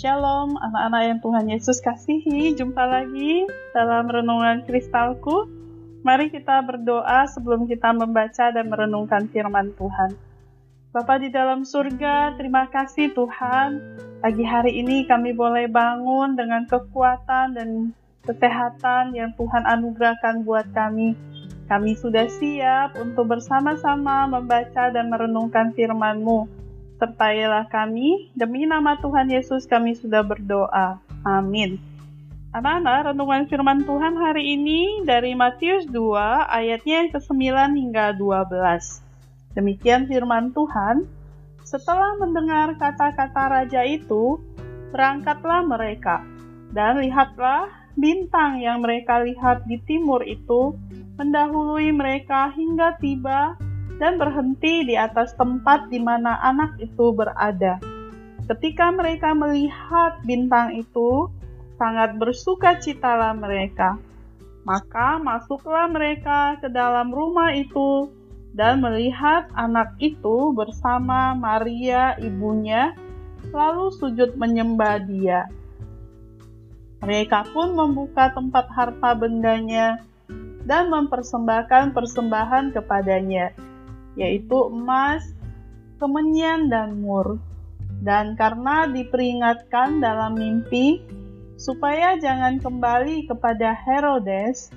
Shalom, anak-anak yang Tuhan Yesus kasihi. Jumpa lagi dalam renungan kristalku. Mari kita berdoa sebelum kita membaca dan merenungkan firman Tuhan. Bapa di dalam surga, terima kasih Tuhan. Pagi hari ini kami boleh bangun dengan kekuatan dan kesehatan yang Tuhan anugerahkan buat kami. Kami sudah siap untuk bersama-sama membaca dan merenungkan firman-Mu sertailah kami. Demi nama Tuhan Yesus kami sudah berdoa. Amin. Anak-anak, renungan firman Tuhan hari ini dari Matius 2 ayatnya yang ke-9 hingga 12. Demikian firman Tuhan. Setelah mendengar kata-kata raja itu, berangkatlah mereka. Dan lihatlah bintang yang mereka lihat di timur itu mendahului mereka hingga tiba dan berhenti di atas tempat di mana anak itu berada. Ketika mereka melihat bintang itu, sangat bersuka citalah mereka. Maka masuklah mereka ke dalam rumah itu dan melihat anak itu bersama Maria ibunya, lalu sujud menyembah dia. Mereka pun membuka tempat harta bendanya dan mempersembahkan persembahan kepadanya yaitu emas, kemenyan, dan mur. Dan karena diperingatkan dalam mimpi supaya jangan kembali kepada Herodes,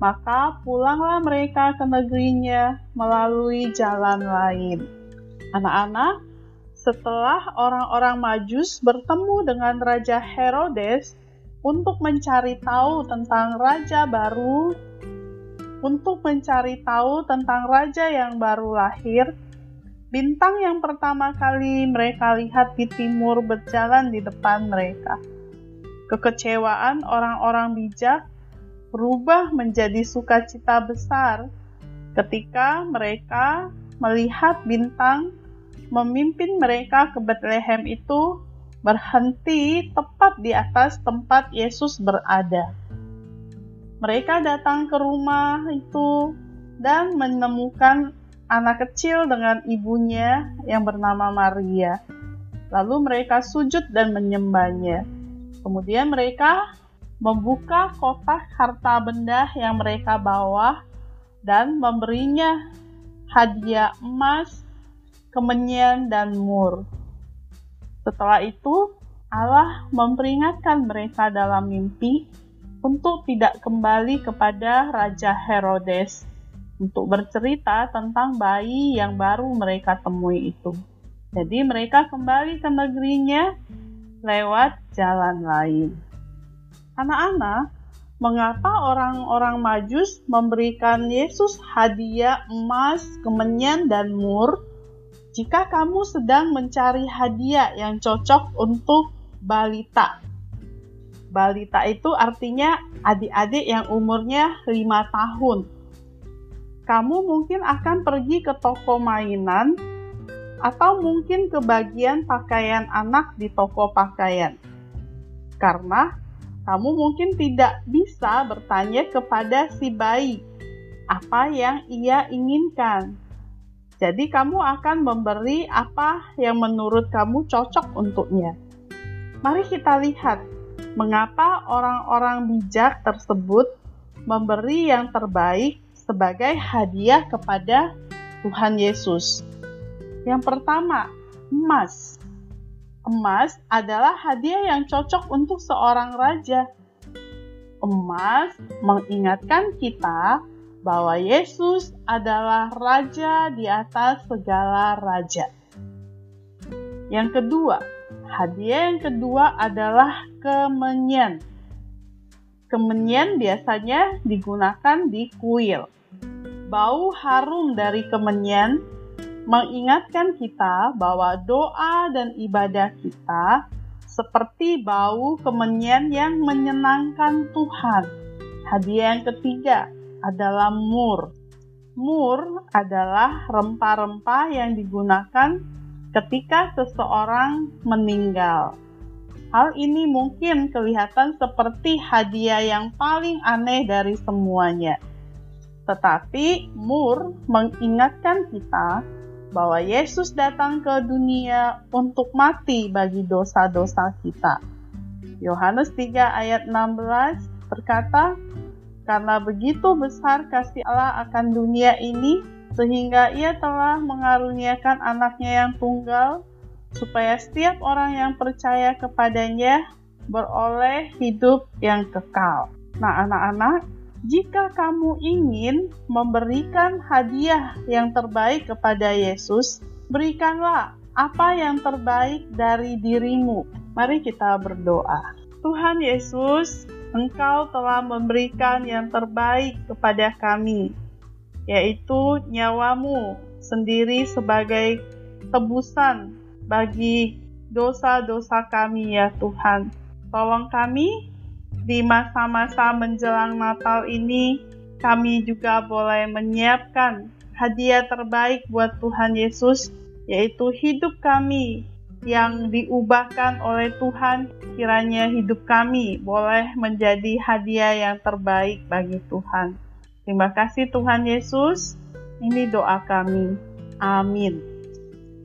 maka pulanglah mereka ke negerinya melalui jalan lain. Anak-anak, setelah orang-orang Majus bertemu dengan Raja Herodes untuk mencari tahu tentang raja baru untuk mencari tahu tentang raja yang baru lahir, bintang yang pertama kali mereka lihat di timur berjalan di depan mereka. Kekecewaan orang-orang bijak berubah menjadi sukacita besar ketika mereka melihat bintang memimpin mereka ke Bethlehem itu berhenti tepat di atas tempat Yesus berada. Mereka datang ke rumah itu dan menemukan anak kecil dengan ibunya yang bernama Maria. Lalu mereka sujud dan menyembahnya. Kemudian mereka membuka kotak harta benda yang mereka bawa dan memberinya hadiah emas, kemenyan, dan mur. Setelah itu, Allah memperingatkan mereka dalam mimpi untuk tidak kembali kepada Raja Herodes untuk bercerita tentang bayi yang baru mereka temui itu. Jadi mereka kembali ke negerinya lewat jalan lain. Anak-anak, mengapa orang-orang Majus memberikan Yesus hadiah emas, kemenyan, dan mur jika kamu sedang mencari hadiah yang cocok untuk balita balita itu artinya adik-adik yang umurnya 5 tahun. Kamu mungkin akan pergi ke toko mainan atau mungkin ke bagian pakaian anak di toko pakaian. Karena kamu mungkin tidak bisa bertanya kepada si bayi apa yang ia inginkan. Jadi kamu akan memberi apa yang menurut kamu cocok untuknya. Mari kita lihat mengapa orang-orang bijak tersebut memberi yang terbaik sebagai hadiah kepada Tuhan Yesus. Yang pertama, emas. Emas adalah hadiah yang cocok untuk seorang raja. Emas mengingatkan kita bahwa Yesus adalah raja di atas segala raja. Yang kedua, Hadiah yang kedua adalah kemenyan. Kemenyan biasanya digunakan di kuil. Bau harum dari kemenyan mengingatkan kita bahwa doa dan ibadah kita seperti bau kemenyan yang menyenangkan Tuhan. Hadiah yang ketiga adalah mur. Mur adalah rempah-rempah yang digunakan ketika seseorang meninggal. Hal ini mungkin kelihatan seperti hadiah yang paling aneh dari semuanya. Tetapi Moore mengingatkan kita bahwa Yesus datang ke dunia untuk mati bagi dosa-dosa kita. Yohanes 3 ayat 16 berkata, Karena begitu besar kasih Allah akan dunia ini, sehingga ia telah mengaruniakan anaknya yang tunggal, supaya setiap orang yang percaya kepadanya beroleh hidup yang kekal. Nah, anak-anak, jika kamu ingin memberikan hadiah yang terbaik kepada Yesus, berikanlah apa yang terbaik dari dirimu. Mari kita berdoa. Tuhan Yesus, Engkau telah memberikan yang terbaik kepada kami, yaitu nyawamu sendiri sebagai tebusan bagi dosa-dosa kami ya Tuhan. Tolong kami di masa-masa menjelang Natal ini, kami juga boleh menyiapkan hadiah terbaik buat Tuhan Yesus, yaitu hidup kami yang diubahkan oleh Tuhan. Kiranya hidup kami boleh menjadi hadiah yang terbaik bagi Tuhan. Terima kasih, Tuhan Yesus. Ini doa kami. Amin.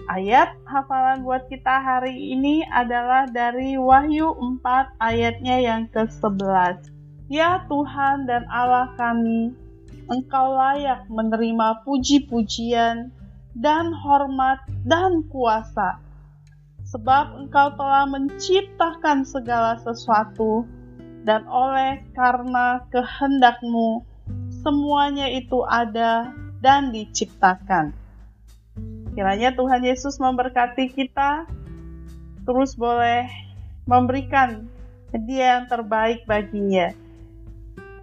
Ayat hafalan buat kita hari ini adalah dari Wahyu 4 ayatnya yang ke-11. Ya Tuhan dan Allah kami, Engkau layak menerima puji-pujian dan hormat dan kuasa. Sebab Engkau telah menciptakan segala sesuatu dan oleh karena kehendakmu semuanya itu ada dan diciptakan Kiranya Tuhan Yesus memberkati kita, terus boleh memberikan hadiah yang terbaik baginya.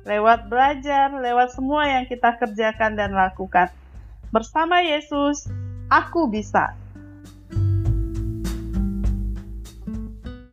Lewat belajar, lewat semua yang kita kerjakan dan lakukan. Bersama Yesus, aku bisa.